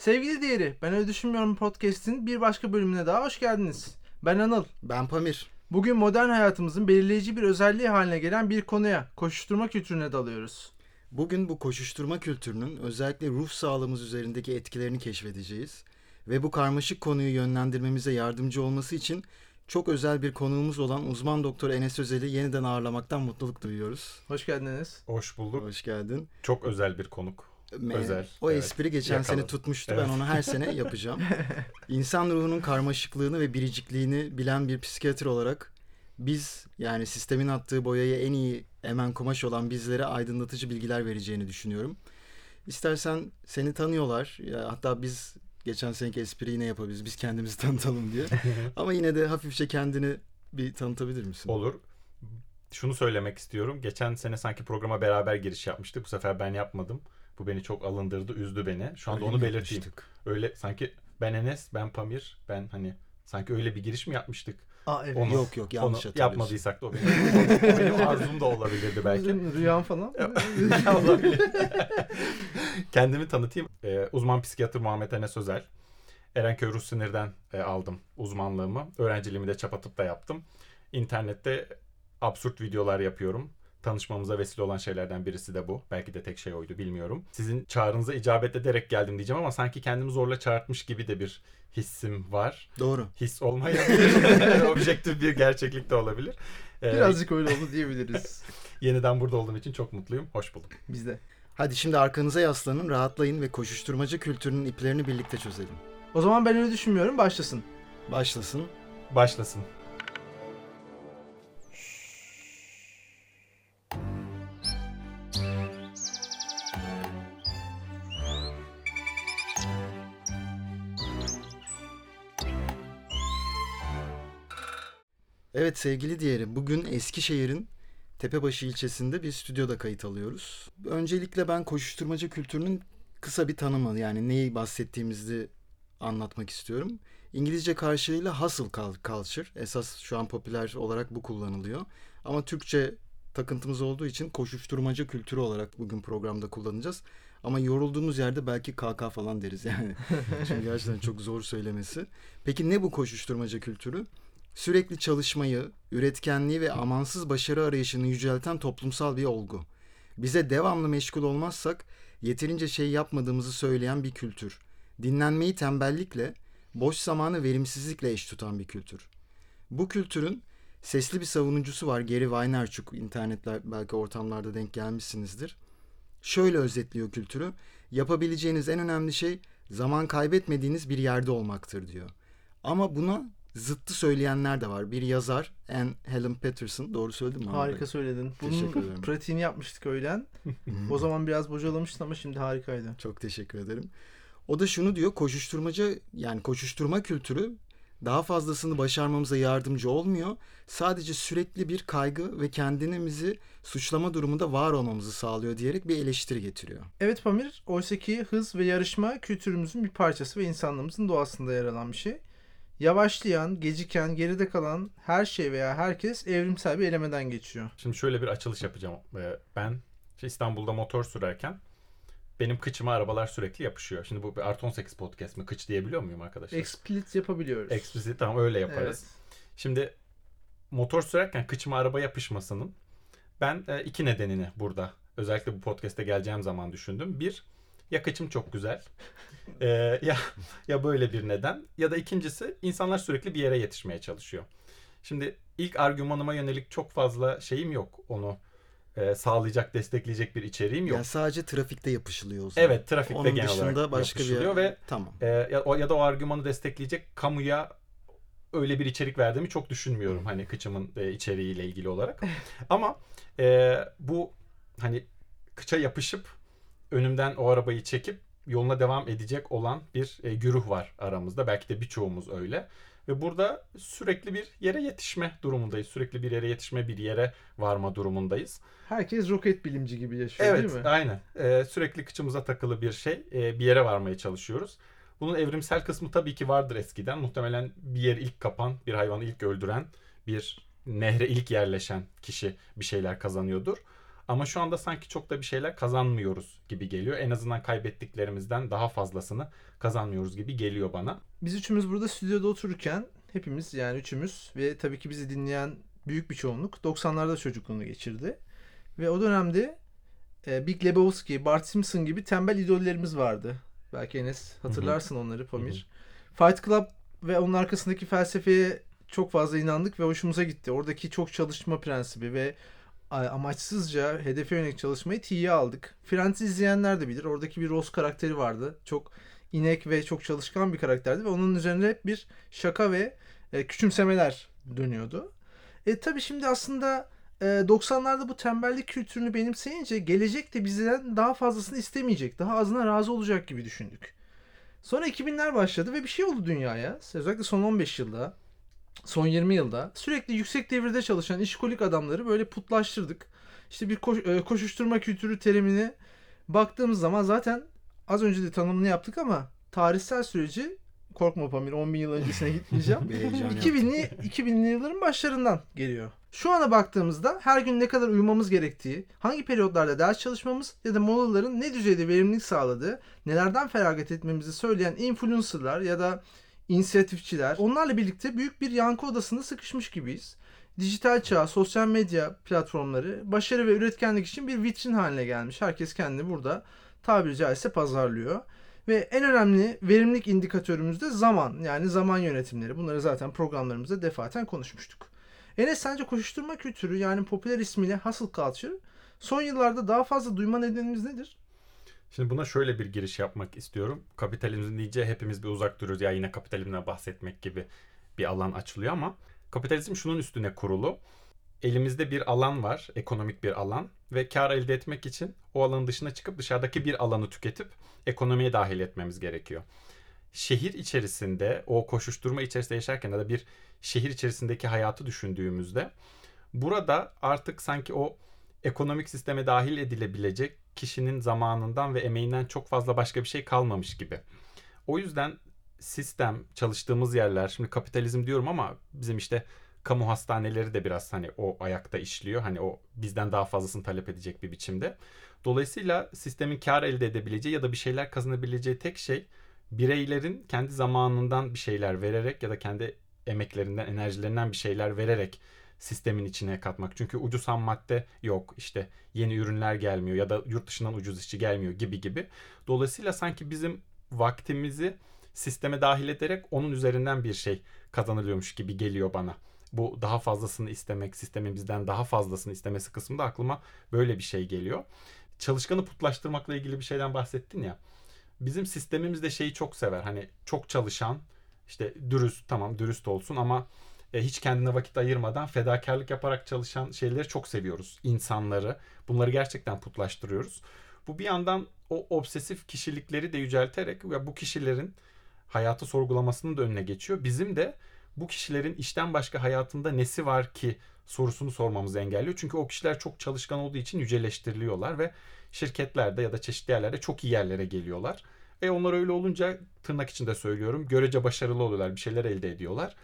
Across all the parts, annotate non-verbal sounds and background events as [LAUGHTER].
Sevgili diğeri, ben öyle düşünmüyorum podcast'in bir başka bölümüne daha hoş geldiniz. Ben Anıl. Ben Pamir. Bugün modern hayatımızın belirleyici bir özelliği haline gelen bir konuya, koşuşturma kültürüne dalıyoruz. Bugün bu koşuşturma kültürünün özellikle ruh sağlığımız üzerindeki etkilerini keşfedeceğiz. Ve bu karmaşık konuyu yönlendirmemize yardımcı olması için çok özel bir konuğumuz olan uzman doktor Enes Özel'i yeniden ağırlamaktan mutluluk duyuyoruz. Hoş geldiniz. Hoş bulduk. Hoş geldin. Çok özel bir konuk. Me- Özel, O evet. espri geçen Yakaladım. sene tutmuştu. Evet. Ben onu her sene yapacağım. [LAUGHS] İnsan ruhunun karmaşıklığını ve biricikliğini bilen bir psikiyatr olarak biz yani sistemin attığı boyayı en iyi emen kumaş olan bizlere aydınlatıcı bilgiler vereceğini düşünüyorum. İstersen seni tanıyorlar. Ya, hatta biz geçen seneki espriyi yine yapabiliriz. Biz kendimizi tanıtalım diye. [LAUGHS] Ama yine de hafifçe kendini bir tanıtabilir misin? Olur. Şunu söylemek istiyorum. Geçen sene sanki programa beraber giriş yapmıştık. Bu sefer ben yapmadım. Bu beni çok alındırdı, üzdü beni. Şu anda Öyle onu belirteyim. yapmıştık? Öyle sanki ben Enes, ben Pamir, ben hani sanki öyle bir giriş mi yapmıştık? Aa evet. Onu- Yok yok yanlış Onu hatırlıyorsun. yapmadıysak da o benim, o benim arzum da olabilirdi belki. Rüyam falan. Olabilir. [LAUGHS] Kendimi tanıtayım. Ee, uzman psikiyatr Muhammed Enes Özel. Erenköy Ruh Sinir'den e, aldım uzmanlığımı. Öğrenciliğimi de çapatıp da yaptım. İnternette absürt videolar yapıyorum. Tanışmamıza vesile olan şeylerden birisi de bu. Belki de tek şey oydu bilmiyorum. Sizin çağrınıza icabet ederek geldim diyeceğim ama sanki kendimi zorla çağırtmış gibi de bir hissim var. Doğru. His olmayabilir. [LAUGHS] Objektif bir gerçeklik de olabilir. Ee, Birazcık öyle oldu diyebiliriz. [LAUGHS] Yeniden burada olduğum için çok mutluyum. Hoş bulduk. Biz de. Hadi şimdi arkanıza yaslanın, rahatlayın ve koşuşturmacı kültürünün iplerini birlikte çözelim. O zaman ben öyle düşünmüyorum. Başlasın. Başlasın. Başlasın. Evet sevgili diğeri, bugün Eskişehir'in Tepebaşı ilçesinde bir stüdyoda kayıt alıyoruz. Öncelikle ben koşuşturmacı kültürünün kısa bir tanımı yani neyi bahsettiğimizi anlatmak istiyorum. İngilizce karşılığıyla hustle cul- culture. Esas şu an popüler olarak bu kullanılıyor. Ama Türkçe takıntımız olduğu için koşuşturmacı kültürü olarak bugün programda kullanacağız. Ama yorulduğumuz yerde belki KK falan deriz yani. [LAUGHS] Çünkü gerçekten çok zor söylemesi. Peki ne bu koşuşturmaca kültürü? Sürekli çalışmayı, üretkenliği ve amansız başarı arayışını yücelten toplumsal bir olgu. Bize devamlı meşgul olmazsak yeterince şey yapmadığımızı söyleyen bir kültür. Dinlenmeyi tembellikle, boş zamanı verimsizlikle eş tutan bir kültür. Bu kültürün sesli bir savunucusu var Gary Vaynerchuk. İnternetler belki ortamlarda denk gelmişsinizdir. Şöyle özetliyor kültürü. Yapabileceğiniz en önemli şey zaman kaybetmediğiniz bir yerde olmaktır diyor. Ama buna zıttı söyleyenler de var. Bir yazar Anne Helen Patterson. Doğru söyledim mi? Harika söyledin. Teşekkür Bunun pratiğini yapmıştık öğlen. o zaman biraz bocalamıştın ama şimdi harikaydı. Çok teşekkür ederim. O da şunu diyor. Koşuşturmaca yani koşuşturma kültürü daha fazlasını başarmamıza yardımcı olmuyor. Sadece sürekli bir kaygı ve kendimizi suçlama durumunda var olmamızı sağlıyor diyerek bir eleştiri getiriyor. Evet Pamir, oysaki hız ve yarışma kültürümüzün bir parçası ve insanlığımızın doğasında yer alan bir şey. Yavaşlayan, geciken, geride kalan her şey veya herkes evrimsel bir elemeden geçiyor. Şimdi şöyle bir açılış yapacağım. Ee, Ben İstanbul'da motor sürerken benim kıçıma arabalar sürekli yapışıyor. Şimdi bu bir artı 18 podcast mi? Kıç diyebiliyor muyum arkadaşlar? Explicit yapabiliyoruz. Explicit tamam öyle yaparız. Şimdi motor sürerken kıçıma araba yapışmasının ben e, iki nedenini burada özellikle bu podcast'e geleceğim zaman düşündüm. Bir, ya kıçım çok güzel e, ya ya böyle bir neden ya da ikincisi insanlar sürekli bir yere yetişmeye çalışıyor. Şimdi ilk argümanıma yönelik çok fazla şeyim yok onu e, sağlayacak, destekleyecek bir içeriğim yok. Yani sadece trafikte yapışılıyor o zaman. Evet, trafikte Onun genel dışında olarak başka bir yapışılıyor ve tamam. e, ya, o, ya da o argümanı destekleyecek kamuya öyle bir içerik verdiğimi çok düşünmüyorum hani kıçımın e, içeriğiyle ilgili olarak. [LAUGHS] Ama e, bu hani kıça yapışıp önümden o arabayı çekip yoluna devam edecek olan bir e, güruh var aramızda. Belki de birçoğumuz öyle. Ve burada sürekli bir yere yetişme durumundayız. Sürekli bir yere yetişme, bir yere varma durumundayız. Herkes roket bilimci gibi yaşıyor Evet, değil mi? aynen. Ee, sürekli kıçımıza takılı bir şey, e, bir yere varmaya çalışıyoruz. Bunun evrimsel kısmı tabii ki vardır eskiden. Muhtemelen bir yer ilk kapan, bir hayvanı ilk öldüren, bir nehre ilk yerleşen kişi bir şeyler kazanıyordur. Ama şu anda sanki çok da bir şeyler kazanmıyoruz gibi geliyor. En azından kaybettiklerimizden daha fazlasını kazanmıyoruz gibi geliyor bana. Biz üçümüz burada stüdyoda otururken hepimiz yani üçümüz ve tabii ki bizi dinleyen büyük bir çoğunluk 90'larda çocukluğunu geçirdi. Ve o dönemde e, Big Lebowski, Bart Simpson gibi tembel idollerimiz vardı. Belki Enes hatırlarsın onları Pamir. Fight Club ve onun arkasındaki felsefeye çok fazla inandık ve hoşumuza gitti. Oradaki çok çalışma prensibi ve amaçsızca hedefe yönelik çalışmayı tiye aldık. Friends izleyenler de bilir. Oradaki bir Ross karakteri vardı. Çok inek ve çok çalışkan bir karakterdi ve onun üzerine hep bir şaka ve e, küçümsemeler dönüyordu. E tabi şimdi aslında e, 90'larda bu tembellik kültürünü benimseyince gelecek de bizden daha fazlasını istemeyecek. Daha azına razı olacak gibi düşündük. Sonra 2000'ler başladı ve bir şey oldu dünyaya. Özellikle son 15 yılda, son 20 yılda sürekli yüksek devirde çalışan işkolik adamları böyle putlaştırdık. İşte bir koş- e, koşuşturma kültürü terimini baktığımız zaman zaten az önce de tanımını yaptık ama tarihsel süreci korkma Pamir 10 bin yıl öncesine [LAUGHS] gitmeyeceğim. Bir heyecan yaptım. 2000'li 2000'li yılların başlarından geliyor. Şu ana baktığımızda her gün ne kadar uyumamız gerektiği, hangi periyotlarda ders çalışmamız ya da molaların ne düzeyde verimlilik sağladığı, nelerden feragat etmemizi söyleyen influencerlar ya da inisiyatifçiler, onlarla birlikte büyük bir yankı odasında sıkışmış gibiyiz. Dijital çağ, sosyal medya platformları başarı ve üretkenlik için bir vitrin haline gelmiş. Herkes kendini burada tabiri caizse pazarlıyor. Ve en önemli verimlilik indikatörümüz de zaman. Yani zaman yönetimleri. Bunları zaten programlarımızda defaten konuşmuştuk. Enes sence koşuşturma kültürü yani popüler ismiyle hustle culture son yıllarda daha fazla duyma nedenimiz nedir? Şimdi buna şöyle bir giriş yapmak istiyorum. Kapitalizm deyince hepimiz bir uzak duruyoruz. Ya yine kapitalizmden bahsetmek gibi bir alan açılıyor ama kapitalizm şunun üstüne kurulu. Elimizde bir alan var, ekonomik bir alan ve kar elde etmek için o alanın dışına çıkıp dışarıdaki bir alanı tüketip ekonomiye dahil etmemiz gerekiyor. Şehir içerisinde, o koşuşturma içerisinde yaşarken ya da bir şehir içerisindeki hayatı düşündüğümüzde burada artık sanki o ekonomik sisteme dahil edilebilecek kişinin zamanından ve emeğinden çok fazla başka bir şey kalmamış gibi. O yüzden sistem, çalıştığımız yerler, şimdi kapitalizm diyorum ama bizim işte kamu hastaneleri de biraz hani o ayakta işliyor. Hani o bizden daha fazlasını talep edecek bir biçimde. Dolayısıyla sistemin kar elde edebileceği ya da bir şeyler kazanabileceği tek şey bireylerin kendi zamanından bir şeyler vererek ya da kendi emeklerinden, enerjilerinden bir şeyler vererek sistemin içine katmak. Çünkü ucuz ham madde yok. işte yeni ürünler gelmiyor ya da yurt dışından ucuz işçi gelmiyor gibi gibi. Dolayısıyla sanki bizim vaktimizi sisteme dahil ederek onun üzerinden bir şey kazanılıyormuş gibi geliyor bana. Bu daha fazlasını istemek, sistemin bizden daha fazlasını istemesi kısmında aklıma böyle bir şey geliyor. Çalışkanı putlaştırmakla ilgili bir şeyden bahsettin ya. Bizim sistemimiz de şeyi çok sever. Hani çok çalışan, işte dürüst tamam dürüst olsun ama e, hiç kendine vakit ayırmadan fedakarlık yaparak çalışan şeyleri çok seviyoruz. İnsanları. Bunları gerçekten putlaştırıyoruz. Bu bir yandan o obsesif kişilikleri de yücelterek ve bu kişilerin hayatı sorgulamasının da önüne geçiyor. Bizim de bu kişilerin işten başka hayatında nesi var ki sorusunu sormamızı engelliyor. Çünkü o kişiler çok çalışkan olduğu için yüceleştiriliyorlar ve şirketlerde ya da çeşitli yerlerde çok iyi yerlere geliyorlar. Ve onlar öyle olunca tırnak içinde söylüyorum görece başarılı oluyorlar bir şeyler elde ediyorlar.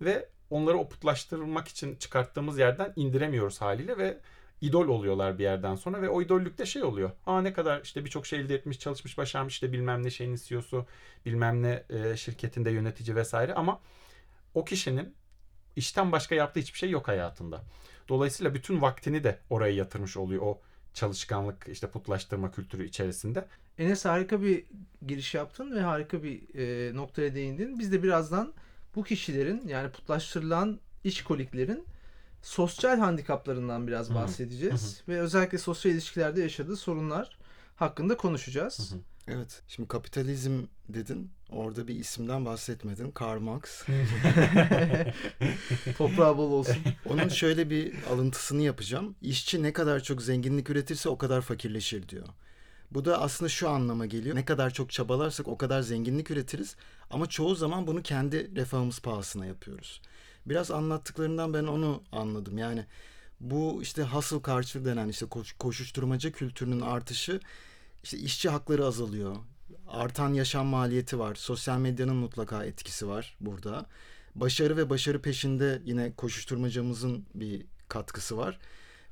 Ve onları oputlaştırmak için çıkarttığımız yerden indiremiyoruz haliyle ve idol oluyorlar bir yerden sonra ve o idollükte şey oluyor. Aa ne kadar işte birçok şey elde etmiş, çalışmış, başarmış işte bilmem ne şeyin CEO'su, bilmem ne e, şirketinde yönetici vesaire ama o kişinin işten başka yaptığı hiçbir şey yok hayatında. Dolayısıyla bütün vaktini de oraya yatırmış oluyor o çalışkanlık işte putlaştırma kültürü içerisinde. Enes harika bir giriş yaptın ve harika bir e, noktaya değindin. Biz de birazdan bu kişilerin yani putlaştırılan işkoliklerin sosyal handikaplarından biraz Hı hı. bahsedeceğiz. Ve özellikle sosyal ilişkilerde yaşadığı sorunlar hakkında konuşacağız. Hı hı. Evet. Şimdi kapitalizm dedin. Orada bir isimden bahsetmedin. Karl Marx. [LAUGHS] Toprağı bol olsun. [LAUGHS] Onun şöyle bir alıntısını yapacağım. İşçi ne kadar çok zenginlik üretirse o kadar fakirleşir diyor. Bu da aslında şu anlama geliyor. Ne kadar çok çabalarsak o kadar zenginlik üretiriz. Ama çoğu zaman bunu kendi refahımız pahasına yapıyoruz. Biraz anlattıklarından ben onu anladım. Yani bu işte hustle culture denen işte koş- koşuşturmaca kültürünün artışı işte işçi hakları azalıyor. Artan yaşam maliyeti var. Sosyal medyanın mutlaka etkisi var burada. Başarı ve başarı peşinde yine koşuşturmacamızın bir katkısı var.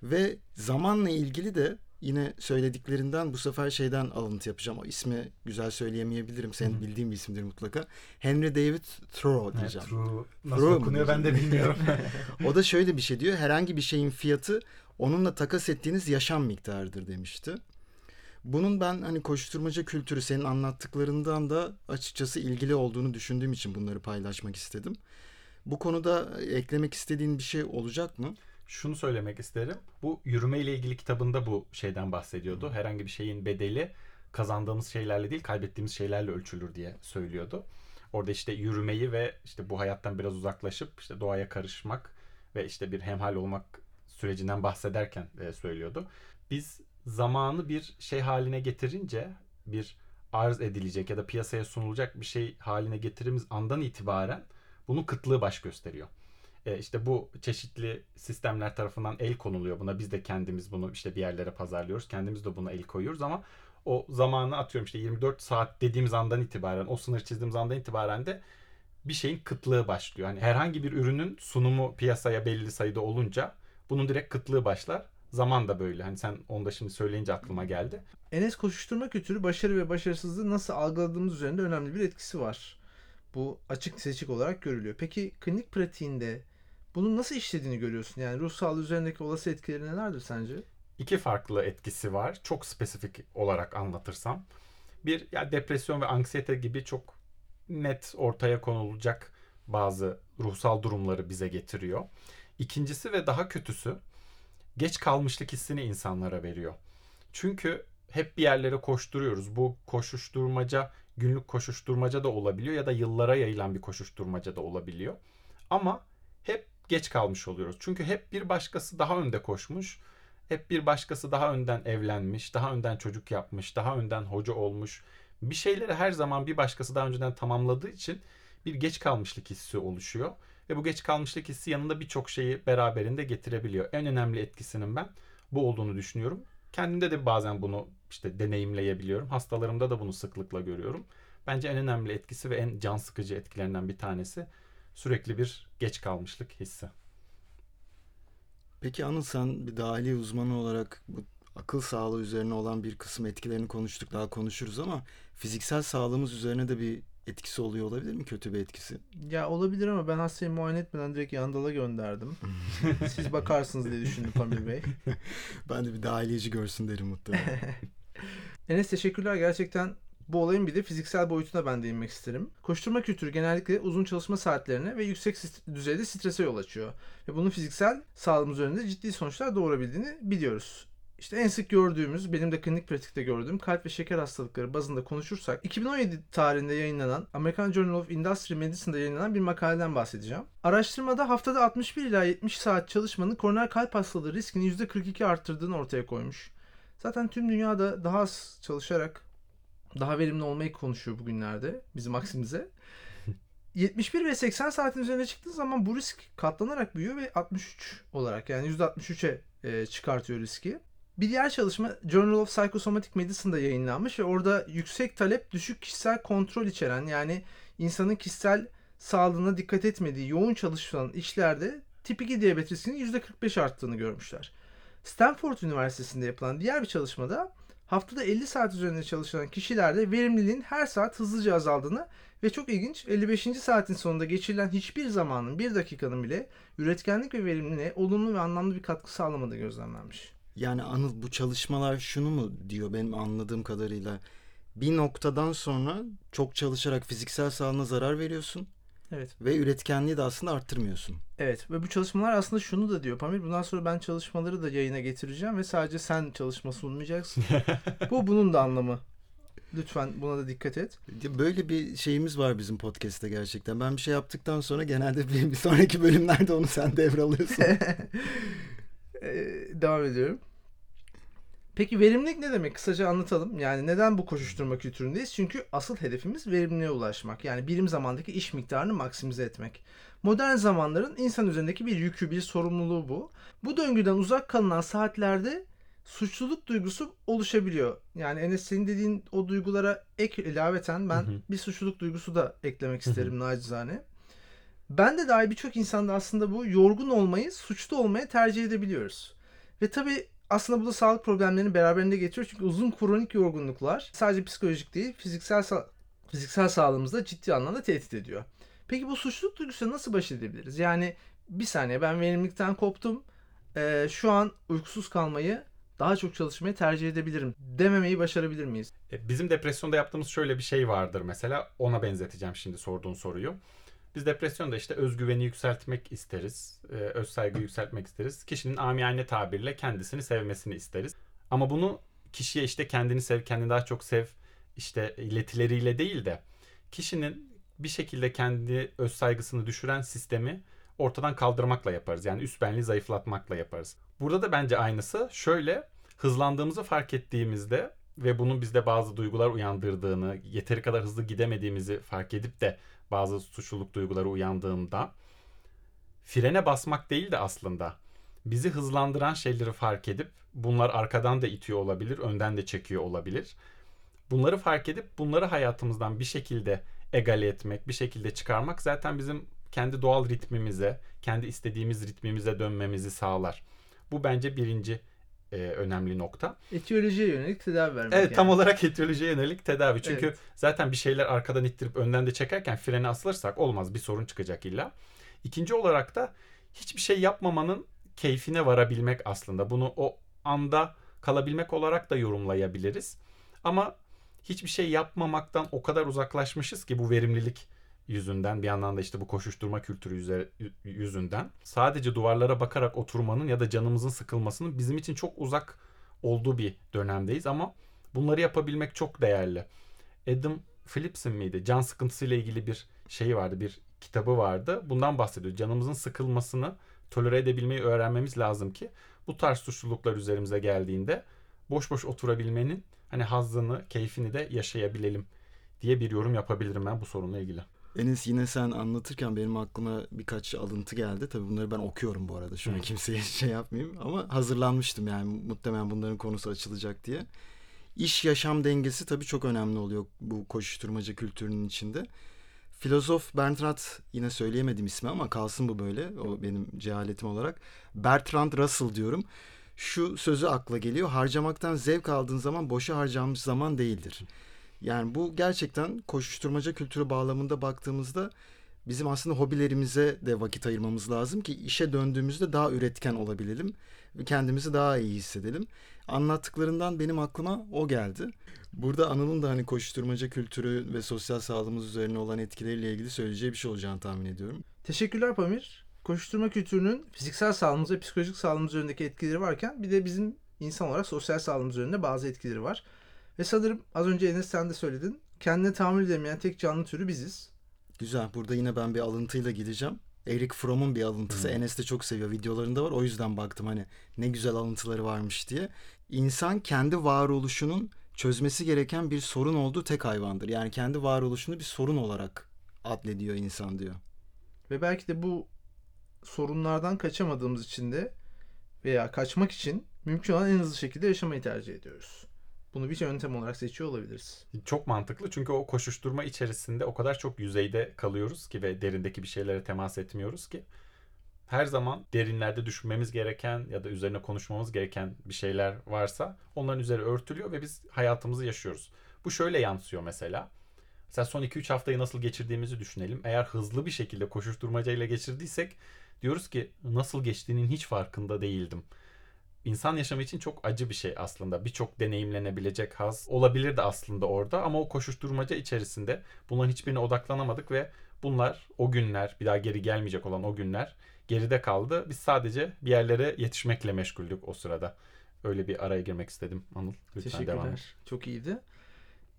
Ve zamanla ilgili de yine söylediklerinden bu sefer şeyden alıntı yapacağım. O ismi güzel söyleyemeyebilirim. Senin bildiğin bir isimdir mutlaka. Henry David Thoreau Evet, diyeceğim. true. Nasıl True mu okunuyor ben de bilmiyorum. [LAUGHS] O da şöyle bir şey diyor. Herhangi bir şeyin fiyatı onunla takas ettiğiniz yaşam miktarıdır demişti. Bunun ben hani koşturmaca kültürü senin anlattıklarından da açıkçası ilgili olduğunu düşündüğüm için bunları paylaşmak istedim. Bu konuda eklemek istediğin bir şey olacak mı? Şunu söylemek isterim. Bu yürüme ile ilgili kitabında bu şeyden bahsediyordu. Herhangi bir şeyin bedeli kazandığımız şeylerle değil kaybettiğimiz şeylerle ölçülür diye söylüyordu. Orada işte yürümeyi ve işte bu hayattan biraz uzaklaşıp işte doğaya karışmak ve işte bir hemhal olmak sürecinden bahsederken e, söylüyordu. Biz zamanı bir şey haline getirince bir arz edilecek ya da piyasaya sunulacak bir şey haline getirdiğimiz andan itibaren bunun kıtlığı baş gösteriyor. E, işte bu çeşitli sistemler tarafından el konuluyor buna. Biz de kendimiz bunu işte bir yerlere pazarlıyoruz. Kendimiz de buna el koyuyoruz ama o zamanı atıyorum işte 24 saat dediğimiz andan itibaren, o sınır çizdiğimiz andan itibaren de bir şeyin kıtlığı başlıyor. Hani herhangi bir ürünün sunumu piyasaya belli sayıda olunca bunun direkt kıtlığı başlar. Zaman da böyle. Hani sen onu da şimdi söyleyince aklıma geldi. Enes koşuşturma kültürü başarı ve başarısızlığı nasıl algıladığımız üzerinde önemli bir etkisi var. Bu açık seçik olarak görülüyor. Peki klinik pratiğinde bunun nasıl işlediğini görüyorsun? Yani ruh sağlığı üzerindeki olası etkileri nelerdir sence? İki farklı etkisi var. Çok spesifik olarak anlatırsam. Bir ya depresyon ve anksiyete gibi çok net ortaya konulacak bazı ruhsal durumları bize getiriyor. İkincisi ve daha kötüsü geç kalmışlık hissini insanlara veriyor. Çünkü hep bir yerlere koşturuyoruz. Bu koşuşturmaca günlük koşuşturmaca da olabiliyor ya da yıllara yayılan bir koşuşturmaca da olabiliyor. Ama hep geç kalmış oluyoruz. Çünkü hep bir başkası daha önde koşmuş. Hep bir başkası daha önden evlenmiş, daha önden çocuk yapmış, daha önden hoca olmuş. Bir şeyleri her zaman bir başkası daha önceden tamamladığı için bir geç kalmışlık hissi oluşuyor. Ve bu geç kalmışlık hissi yanında birçok şeyi beraberinde getirebiliyor. En önemli etkisinin ben bu olduğunu düşünüyorum. Kendimde de bazen bunu işte deneyimleyebiliyorum. Hastalarımda da bunu sıklıkla görüyorum. Bence en önemli etkisi ve en can sıkıcı etkilerinden bir tanesi sürekli bir geç kalmışlık hissi. Peki Anıl sen bir dahiliye uzmanı olarak bu akıl sağlığı üzerine olan bir kısım etkilerini konuştuk daha konuşuruz ama fiziksel sağlığımız üzerine de bir etkisi oluyor olabilir mi? Kötü bir etkisi. Ya olabilir ama ben hastayı muayene etmeden direkt Yandal'a gönderdim. [LAUGHS] Siz bakarsınız diye düşündü Pamir Bey. [LAUGHS] Ben de bir dahiliyeci görsün derim muhtemelen. [LAUGHS] Enes teşekkürler. Gerçekten bu olayın bir de fiziksel boyutuna ben değinmek isterim. Koşturma kültürü genellikle uzun çalışma saatlerine ve yüksek düzeyde strese yol açıyor. Ve bunun fiziksel sağlığımız üzerinde ciddi sonuçlar doğurabildiğini biliyoruz. İşte en sık gördüğümüz, benim de klinik pratikte gördüğüm kalp ve şeker hastalıkları bazında konuşursak 2017 tarihinde yayınlanan American Journal of Industry Medicine'da yayınlanan bir makaleden bahsedeceğim. Araştırmada haftada 61 ila 70 saat çalışmanın koroner kalp hastalığı riskini %42 arttırdığını ortaya koymuş. Zaten tüm dünyada daha az çalışarak daha verimli olmayı konuşuyor bugünlerde bizim aksimize. [LAUGHS] 71 ve 80 saatin üzerine çıktığı zaman bu risk katlanarak büyüyor ve 63 olarak yani %63'e e, çıkartıyor riski. Bir diğer çalışma Journal of Psychosomatic Medicine'da yayınlanmış ve orada yüksek talep düşük kişisel kontrol içeren yani insanın kişisel sağlığına dikkat etmediği yoğun çalışılan işlerde tip 2 diyabet riskinin %45 arttığını görmüşler. Stanford Üniversitesi'nde yapılan diğer bir çalışmada haftada 50 saat üzerinde çalışan kişilerde verimliliğin her saat hızlıca azaldığını ve çok ilginç 55. saatin sonunda geçirilen hiçbir zamanın bir dakikanın bile üretkenlik ve verimliliğe olumlu ve anlamlı bir katkı sağlamadığı gözlemlenmiş. Yani Anıl bu çalışmalar şunu mu diyor benim anladığım kadarıyla. Bir noktadan sonra çok çalışarak fiziksel sağlığına zarar veriyorsun Evet. ve üretkenliği de aslında arttırmıyorsun. Evet ve bu çalışmalar aslında şunu da diyor Pamir. Bundan sonra ben çalışmaları da yayına getireceğim ve sadece sen çalışma sunmayacaksın. [LAUGHS] bu bunun da anlamı. Lütfen buna da dikkat et. Böyle bir şeyimiz var bizim podcast'te gerçekten. Ben bir şey yaptıktan sonra genelde bir, bir sonraki bölümlerde onu sen devralıyorsun. [LAUGHS] Ee, devam ediyorum. Peki verimlilik ne demek? Kısaca anlatalım. Yani neden bu koşuşturma kültüründeyiz? Çünkü asıl hedefimiz verimliliğe ulaşmak. Yani birim zamandaki iş miktarını maksimize etmek. Modern zamanların insan üzerindeki bir yükü, bir sorumluluğu bu. Bu döngüden uzak kalınan saatlerde suçluluk duygusu oluşabiliyor. Yani Enes senin dediğin o duygulara ek ilaveten ben Hı hı. bir suçluluk duygusu da eklemek Hı hı. isterim nacizane. Ben de dahi birçok insanda aslında bu yorgun olmayı suçlu olmaya tercih edebiliyoruz. Ve tabii aslında bu da sağlık problemlerini beraberinde getiriyor. Çünkü uzun kronik yorgunluklar sadece psikolojik değil fiziksel sa- fiziksel sağlığımızı da ciddi anlamda tehdit ediyor. Peki bu suçluluk duygusuyla nasıl baş edebiliriz? Yani bir saniye ben verimlilikten koptum. Ee, şu an uykusuz kalmayı daha çok çalışmayı tercih edebilirim dememeyi başarabilir miyiz? E, Bizim depresyonda yaptığımız şöyle bir şey vardır mesela. Ona benzeteceğim şimdi sorduğun soruyu. Biz depresyonda işte özgüveni yükseltmek isteriz. e, Öz saygı yükseltmek isteriz. Kişinin amiyane tabirle kendisini sevmesini isteriz. Ama bunu kişiye işte kendini sev, kendini daha çok sev işte iletileriyle değil de kişinin bir şekilde kendi öz saygısını düşüren sistemi ortadan kaldırmakla yaparız. Yani üst benliği zayıflatmakla yaparız. Burada da bence aynısı şöyle hızlandığımızı fark ettiğimizde ve bunun bizde bazı duygular uyandırdığını, yeteri kadar hızlı gidemediğimizi fark edip de bazı suçluluk duyguları uyandığında frene basmak değil de aslında bizi hızlandıran şeyleri fark edip bunlar arkadan da itiyor olabilir, önden de çekiyor olabilir. Bunları fark edip bunları hayatımızdan bir şekilde egale etmek, bir şekilde çıkarmak zaten bizim kendi doğal ritmimize, kendi istediğimiz ritmimize dönmemizi sağlar. Bu bence birinci e, önemli nokta. Etiyolojiye yönelik tedavi vermek. Evet yani. tam olarak etiyolojiye yönelik tedavi. Çünkü Evet. zaten bir şeyler arkadan ittirip önden de çekerken frene asılırsak olmaz bir sorun çıkacak illa. İkinci olarak da hiçbir şey yapmamanın keyfine varabilmek aslında. Bunu o anda kalabilmek olarak da yorumlayabiliriz. Ama hiçbir şey yapmamaktan o kadar uzaklaşmışız ki bu verimlilik yüzünden bir yandan da işte bu koşuşturma kültürü yüzünden sadece duvarlara bakarak oturmanın ya da canımızın sıkılmasının bizim için çok uzak olduğu bir dönemdeyiz ama bunları yapabilmek çok değerli. Adam Phillips'in miydi? Can sıkıntısıyla ilgili bir şey vardı, bir kitabı vardı. Bundan bahsediyor. Canımızın sıkılmasını tolere edebilmeyi öğrenmemiz lazım ki bu tarz suçluluklar üzerimize geldiğinde boş boş oturabilmenin hani hazzını, keyfini de yaşayabilelim diye bir yorum yapabilirim ben bu sorunla ilgili. Enes yine sen anlatırken benim aklıma birkaç alıntı geldi. Tabii bunları ben okuyorum bu arada. Şu an kimseye [LAUGHS] şey yapmayayım. Ama hazırlanmıştım yani muhtemelen bunların konusu açılacak diye. İş yaşam dengesi tabii çok önemli oluyor bu koşuşturmaca kültürünün içinde. Filozof Bertrand yine söyleyemedim ismi ama kalsın bu böyle. O benim cehaletim olarak. Bertrand Russell diyorum. Şu sözü akla geliyor. Harcamaktan zevk aldığın zaman boşa harcanmış zaman değildir. Yani bu gerçekten koşuşturmaca kültürü bağlamında baktığımızda bizim aslında hobilerimize de vakit ayırmamız lazım ki işe döndüğümüzde daha üretken olabilelim ve kendimizi daha iyi hissedelim. Anlattıklarından benim aklıma o geldi. Burada Anıl'ın da hani koşuşturmaca kültürü ve sosyal sağlığımız üzerine olan etkileriyle ilgili söyleyeceği bir şey olacağını tahmin ediyorum. Teşekkürler Pamir. Koşuşturma kültürünün fiziksel sağlığımız ve psikolojik sağlığımız üzerindeki etkileri varken bir de bizim insan olarak sosyal sağlığımız üzerinde bazı etkileri var. Ve sanırım az önce Enes sen de söyledin. Kendine tahammül edemeyen tek canlı türü biziz. Güzel. Burada yine ben bir alıntıyla gideceğim. Eric Fromm'un bir alıntısı. Hmm. Enes de çok seviyor. Videolarında var. O yüzden baktım hani ne güzel alıntıları varmış diye. İnsan kendi varoluşunun çözmesi gereken bir sorun olduğu tek hayvandır. Yani kendi varoluşunu bir sorun olarak adlediyor insan diyor. Ve belki de bu sorunlardan kaçamadığımız için de veya kaçmak için mümkün olan en hızlı şekilde yaşamayı tercih ediyoruz. Bunu bir yöntem olarak seçiyor olabiliriz. Çok mantıklı çünkü o koşuşturma içerisinde o kadar çok yüzeyde kalıyoruz ki ve derindeki bir şeylere temas etmiyoruz ki her zaman derinlerde düşünmemiz gereken ya da üzerine konuşmamız gereken bir şeyler varsa onların üzeri örtülüyor ve biz hayatımızı yaşıyoruz. Bu şöyle yansıyor mesela. Mesela son 2-3 haftayı nasıl geçirdiğimizi düşünelim. Eğer hızlı bir şekilde koşuşturmacayla geçirdiysek diyoruz ki nasıl geçtiğinin hiç farkında değildim. İnsan yaşamı için çok acı bir şey aslında. Birçok deneyimlenebilecek haz olabilir de aslında orada ama o koşuşturmaca içerisinde bunların hiçbirine odaklanamadık ve bunlar o günler bir daha geri gelmeyecek olan o günler geride kaldı. Biz sadece bir yerlere yetişmekle meşguldük o sırada. Öyle bir araya girmek istedim Anıl. Lütfen devam et. Teşekkürler. Çok iyiydi.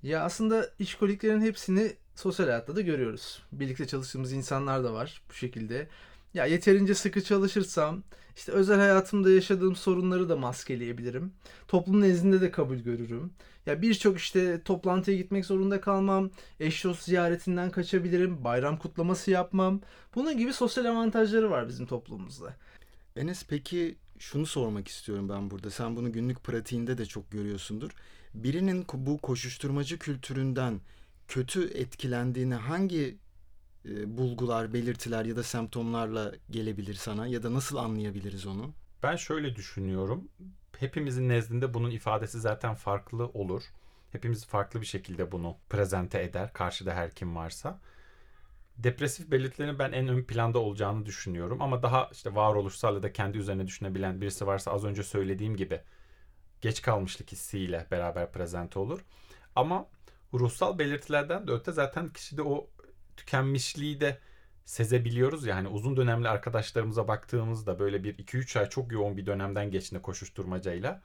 Ya aslında işkoliklerin hepsini sosyal hayatta da görüyoruz. Birlikte çalıştığımız insanlar da var bu şekilde. Ya yeterince sıkı çalışırsam işte özel hayatımda yaşadığım sorunları da maskeleyebilirim. Toplum nezdinde de kabul görürüm. Ya birçok işte toplantıya gitmek zorunda kalmam. Eş dost ziyaretinden kaçabilirim. Bayram kutlaması yapmam. Bunun gibi sosyal avantajları var bizim toplumumuzda. Enes peki şunu sormak istiyorum ben burada. Sen bunu günlük pratiğinde de çok görüyorsundur. Birinin bu koşuşturmacı kültüründen kötü etkilendiğini hangi e, bulgular, belirtiler ya da semptomlarla gelebilir sana ya da nasıl anlayabiliriz onu? Ben şöyle düşünüyorum. Hepimizin nezdinde bunun ifadesi zaten farklı olur. Hepimiz farklı bir şekilde bunu prezente eder. Karşıda her kim varsa. Depresif belirtilerin ben en ön planda olacağını düşünüyorum. Ama daha işte varoluşsal ya da kendi üzerine düşünebilen birisi varsa az önce söylediğim gibi geç kalmışlık hissiyle beraber prezente olur. Ama ruhsal belirtilerden de öte zaten kişide o tükenmişliği de sezebiliyoruz ya. Hani uzun dönemli arkadaşlarımıza baktığımızda böyle bir 2-3 ay çok yoğun bir dönemden geçtiğinde koşuşturmacayla.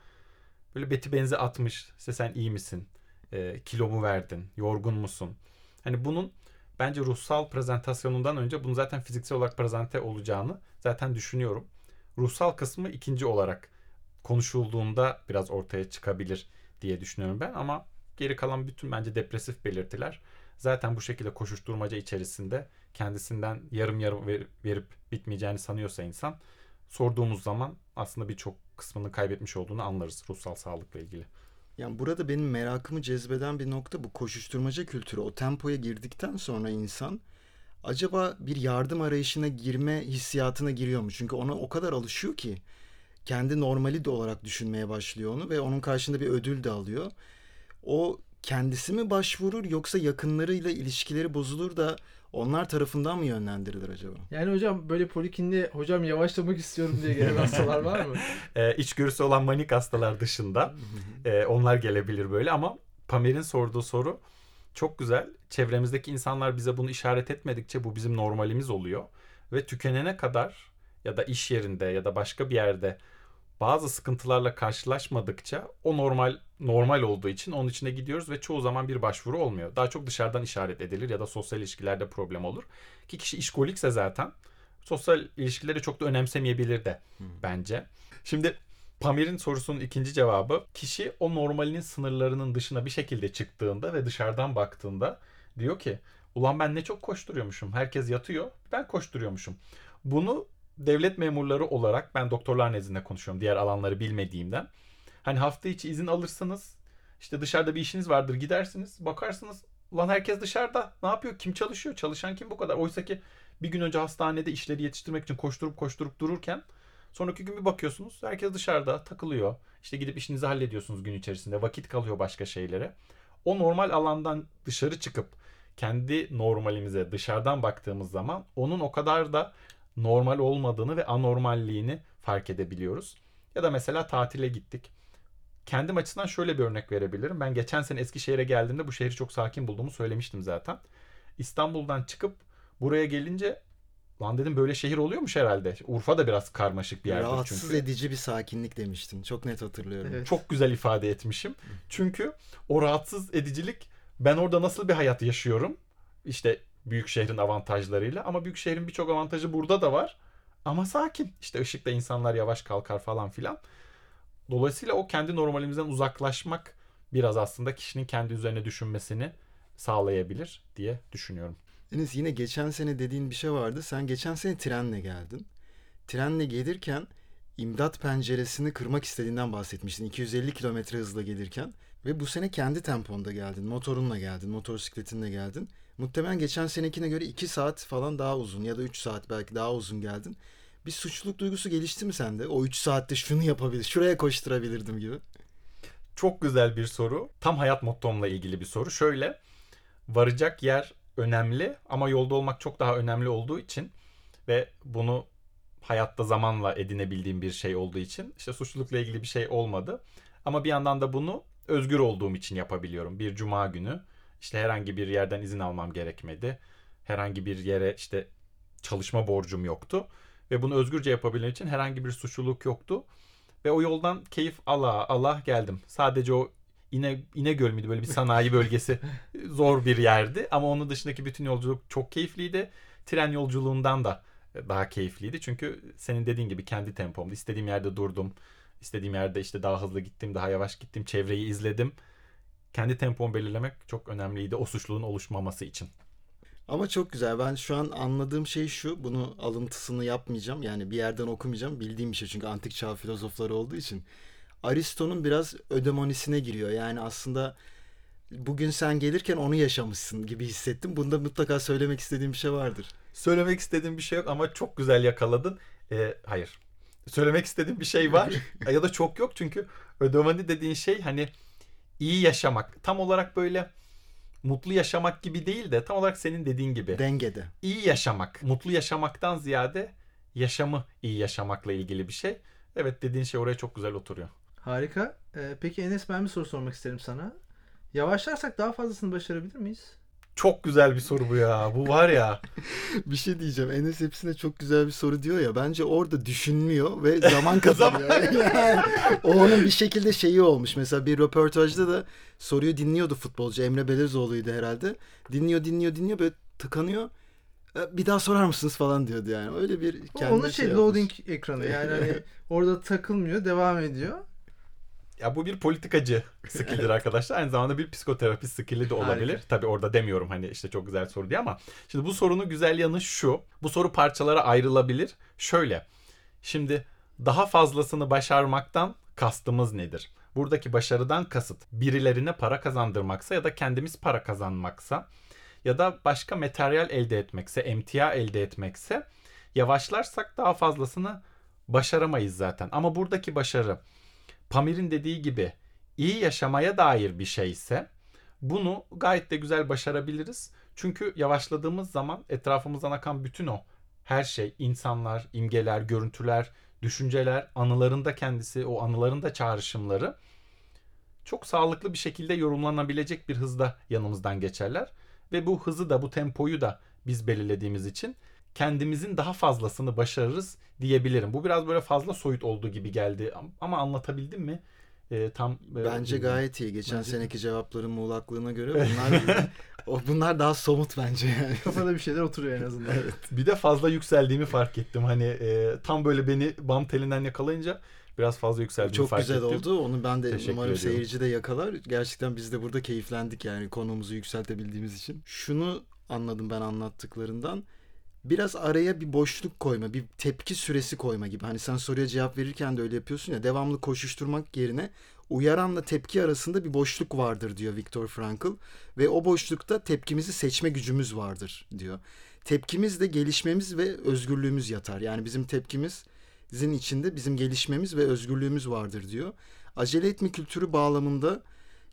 Böyle beti benzi atmış işte sen iyi misin? E, kilo mu verdin? Yorgun musun? Hani bunun bence ruhsal prezentasyonundan önce bunu zaten fiziksel olarak prezente olacağını zaten düşünüyorum. Ruhsal kısmı ikinci olarak konuşulduğunda biraz ortaya çıkabilir diye düşünüyorum ben ama geri kalan bütün bence depresif belirtiler zaten bu şekilde koşuşturmaca içerisinde kendisinden yarım yarım ver- verip bitmeyeceğini sanıyorsa insan sorduğumuz zaman aslında birçok kısmını kaybetmiş olduğunu anlarız ruhsal sağlıkla ilgili. Yani burada benim merakımı cezbeden bir nokta bu koşuşturmaca kültürü. O tempoya girdikten sonra insan acaba bir yardım arayışına girme hissiyatına giriyor mu? Çünkü ona o kadar alışıyor ki kendi normali de olarak düşünmeye başlıyor onu ve onun karşında bir ödül de alıyor. O kendisi mi başvurur yoksa yakınlarıyla ilişkileri bozulur da onlar tarafından mı yönlendirilir acaba? Yani hocam böyle polikliniğe hocam yavaşlamak istiyorum diye gelen hastalar var mı? [LAUGHS] Ee, içgörüsü olan manik hastalar dışında e, onlar gelebilir böyle ama Pamir'in sorduğu soru çok güzel. Çevremizdeki insanlar bize bunu işaret etmedikçe bu bizim normalimiz oluyor. Ve tükenene kadar ya da iş yerinde ya da başka bir yerde bazı sıkıntılarla karşılaşmadıkça o normal normal olduğu için onun içine gidiyoruz ve çoğu zaman bir başvuru olmuyor. Daha çok dışarıdan işaret edilir ya da sosyal ilişkilerde problem olur. Ki kişi işkolikse zaten sosyal ilişkileri çok da önemsemeyebilir de bence. Şimdi Pamir'in sorusunun ikinci cevabı kişi o normalinin sınırlarının dışına bir şekilde çıktığında ve dışarıdan baktığında diyor ki ulan ben ne çok koşturuyormuşum. Herkes yatıyor ben koşturuyormuşum. Bunu devlet memurları olarak ben doktorlar nezdinde konuşuyorum diğer alanları bilmediğimden. Hani hafta içi izin alırsınız işte dışarıda bir işiniz vardır gidersiniz bakarsınız ulan herkes dışarıda ne yapıyor kim çalışıyor çalışan kim bu kadar. Oysa ki bir gün önce hastanede işleri yetiştirmek için koşturup koşturup dururken Sonraki gün bir bakıyorsunuz herkes dışarıda takılıyor. İşte gidip işinizi hallediyorsunuz gün içerisinde. Vakit kalıyor başka şeylere. O normal alandan dışarı çıkıp kendi normalimize dışarıdan baktığımız zaman onun o kadar da normal olmadığını ve anormalliğini fark edebiliyoruz. Ya da mesela tatile gittik. Kendim açısından şöyle bir örnek verebilirim. Ben geçen sene Eskişehir'e geldiğimde bu şehri çok sakin bulduğumu söylemiştim zaten. İstanbul'dan çıkıp buraya gelince Lan dedim böyle şehir oluyormuş herhalde. Urfa da biraz karmaşık bir yerdir Rahatsız çünkü. edici bir sakinlik demiştin. Çok net hatırlıyorum. Evet. Çok güzel ifade etmişim. Çünkü o rahatsız edicilik ben orada nasıl bir hayat yaşıyorum? İşte büyük şehrin avantajlarıyla ama büyük şehrin birçok avantajı burada da var. Ama sakin. İşte ışıkta insanlar yavaş kalkar falan filan. Dolayısıyla o kendi normalimizden uzaklaşmak biraz aslında kişinin kendi üzerine düşünmesini sağlayabilir diye düşünüyorum. Deniz yine geçen sene dediğin bir şey vardı. Sen geçen sene trenle geldin. Trenle gelirken imdat penceresini kırmak istediğinden bahsetmiştin. 250 kilometre hızla gelirken. Ve bu sene kendi temponda geldin. Motorunla geldin. Motosikletinle geldin. Muhtemelen geçen senekine göre 2 saat falan daha uzun ya da 3 saat belki daha uzun geldin. Bir suçluluk duygusu gelişti mi sende? O 3 saatte şunu yapabilir, şuraya koşturabilirdim gibi. Çok güzel bir soru. Tam hayat mottomla ilgili bir soru. Şöyle varacak yer önemli ama yolda olmak çok daha önemli olduğu için ve bunu hayatta zamanla edinebildiğim bir şey olduğu için işte suçlulukla ilgili bir şey olmadı. Ama bir yandan da bunu özgür olduğum için yapabiliyorum. Bir cuma günü işte herhangi bir yerden izin almam gerekmedi. Herhangi bir yere işte çalışma borcum yoktu ve bunu özgürce yapabilmem için herhangi bir suçluluk yoktu. Ve o yoldan keyif ala ala geldim. Sadece o İne, İnegöl müydü böyle bir sanayi bölgesi [LAUGHS] zor bir yerdi ama onun dışındaki bütün yolculuk çok keyifliydi. Tren yolculuğundan da daha keyifliydi çünkü senin dediğin gibi kendi tempomda istediğim yerde durdum. İstediğim yerde işte daha hızlı gittim, daha yavaş gittim, çevreyi izledim. Kendi tempomu belirlemek çok önemliydi o suçluluğun oluşmaması için. Ama çok güzel. Ben şu an anladığım şey şu. Bunu alıntısını yapmayacağım. Yani bir yerden okumayacağım. Bildiğim bir şey çünkü antik çağ filozofları olduğu için. Aristo'nun biraz ödemonisine giriyor. Yani aslında bugün sen gelirken onu yaşamışsın gibi hissettim. Bunda mutlaka söylemek istediğim bir şey vardır. Söylemek istediğim bir şey yok ama çok güzel yakaladın. Ee, hayır. Söylemek istediğim bir şey var [LAUGHS] ya da çok yok çünkü ödemani dediğin şey hani iyi yaşamak. Tam olarak böyle mutlu yaşamak gibi değil de tam olarak senin dediğin gibi. Dengede. iyi yaşamak. Mutlu yaşamaktan ziyade yaşamı iyi yaşamakla ilgili bir şey. Evet dediğin şey oraya çok güzel oturuyor. Harika. Ee, peki Enes ben bir soru sormak isterim sana. Yavaşlarsak daha fazlasını başarabilir miyiz? Çok güzel bir soru bu ya. Bu var ya. [LAUGHS] Bir şey diyeceğim. Enes hepsine çok güzel bir soru diyor ya. Bence orada düşünmüyor ve [LAUGHS] zaman kazanıyor. [LAUGHS] yani, o onun bir şekilde şeyi olmuş. Mesela bir röportajda da soruyu dinliyordu futbolcu. Emre Belezoğlu'ydu herhalde. Dinliyor dinliyor dinliyor böyle tıkanıyor. "E, Bir daha sorar mısınız falan diyordu yani. Öyle bir kendine Onun şey, yapmış. loading ekranı yani hani orada takılmıyor devam ediyor. Ya bu bir politikacı [LAUGHS] skill'dir arkadaşlar. Aynı zamanda bir psikoterapist skill'i de olabilir. Harika. Tabii orada demiyorum hani işte çok güzel soru diye ama şimdi bu sorunun güzel yanı şu. Bu soru parçalara ayrılabilir. Şöyle. Şimdi daha fazlasını başarmaktan kastımız nedir? Buradaki başarıdan kasıt birilerine para kazandırmaksa ya da kendimiz para kazanmaksa ya da başka materyal elde etmekse, emtia elde etmekse yavaşlarsak daha fazlasını başaramayız zaten. Ama buradaki başarı Pamir'in dediği gibi iyi yaşamaya dair bir şeyse bunu gayet de güzel başarabiliriz. Çünkü yavaşladığımız zaman etrafımızdan akan bütün o her şey, insanlar, imgeler, görüntüler, düşünceler, anıların da kendisi, o anıların da çağrışımları çok sağlıklı bir şekilde yorumlanabilecek bir hızda yanımızdan geçerler. Ve bu hızı da bu tempoyu da biz belirlediğimiz için kendimizin daha fazlasını başarırız diyebilirim. Bu biraz böyle fazla soyut olduğu gibi geldi ama anlatabildim mi? Ee, tam e, Bence bilmiyorum. gayet iyi. Geçen Bence seneki cevapların muğlaklığına göre [LAUGHS] bunlar o bunlar daha somut bence yani. [LAUGHS] Kafada bir şeyler oturuyor en azından. [LAUGHS] Bir de fazla yükseldiğimi fark ettim. Hani e, tam böyle beni bam telinden yakalayınca biraz fazla yükseldiğimi Çok fark güzel ettim. oldu. Onu ben de Teşekkür umarım ediyorum. seyirci de yakalar. Gerçekten biz de burada keyiflendik yani konumuzu yükseltebildiğimiz için. Şunu anladım ben anlattıklarından. Biraz araya bir boşluk koyma, bir tepki süresi koyma gibi. Hani sen soruya cevap verirken de öyle yapıyorsun ya. Devamlı koşuşturmak yerine uyaranla tepki arasında bir boşluk vardır diyor Viktor Frankl. Ve o boşlukta tepkimizi seçme gücümüz vardır diyor. Tepkimiz de gelişmemiz ve özgürlüğümüz yatar. Yani bizim tepkimiz Sizin içinde bizim gelişmemiz ve özgürlüğümüz vardır diyor. Acele etme kültürü bağlamında